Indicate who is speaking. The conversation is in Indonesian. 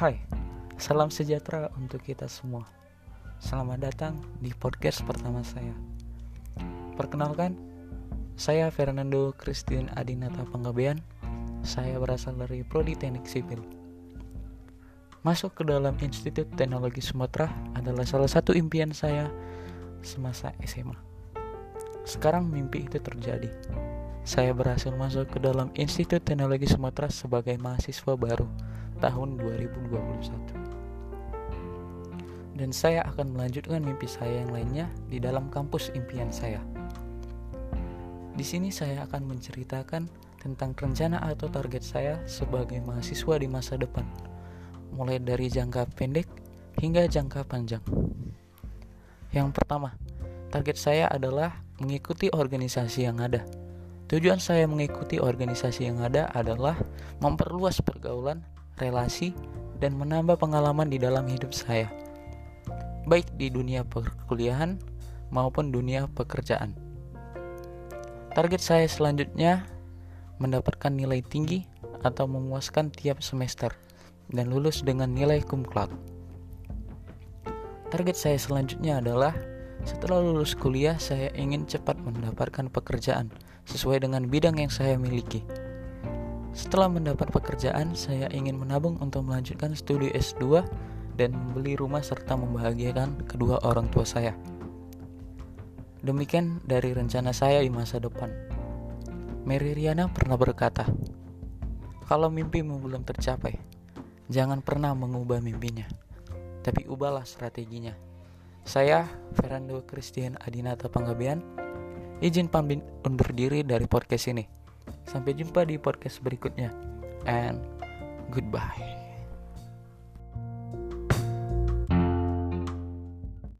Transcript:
Speaker 1: Hai, salam sejahtera untuk kita semua. Selamat datang di podcast pertama saya. Perkenalkan, saya Fernando Christian Adinata Panggabean. Saya berasal dari Prodi Teknik Sipil. Masuk ke dalam Institut Teknologi Sumatera adalah salah satu impian saya semasa SMA. Sekarang mimpi itu terjadi. Saya berhasil masuk ke dalam Institut Teknologi Sumatera sebagai mahasiswa baru tahun 2021. Dan saya akan melanjutkan mimpi saya yang lainnya di dalam kampus impian saya. Di sini saya akan menceritakan tentang rencana atau target saya sebagai mahasiswa di masa depan, mulai dari jangka pendek hingga jangka panjang. Yang pertama, target saya adalah mengikuti organisasi yang ada. Tujuan saya mengikuti organisasi yang ada adalah memperluas pergaulan, relasi, dan menambah pengalaman di dalam hidup saya, baik di dunia perkuliahan maupun dunia pekerjaan. Target saya selanjutnya mendapatkan nilai tinggi atau memuaskan tiap semester dan lulus dengan nilai cum laude. Target saya selanjutnya adalah setelah lulus kuliah saya ingin cepat mendapatkan pekerjaan sesuai dengan bidang yang saya miliki. Setelah mendapat pekerjaan, saya ingin menabung untuk melanjutkan studi S2 dan membeli rumah serta membahagiakan kedua orang tua saya. Demikian dari rencana saya di masa depan. Mary Riana pernah berkata, "Kalau mimpimu belum tercapai, jangan pernah mengubah mimpinya, tapi ubahlah strateginya." Saya, Fernando Christian Adinata Panggabean, izin pamit undur diri dari podcast ini. Sampai jumpa di podcast berikutnya. And goodbye.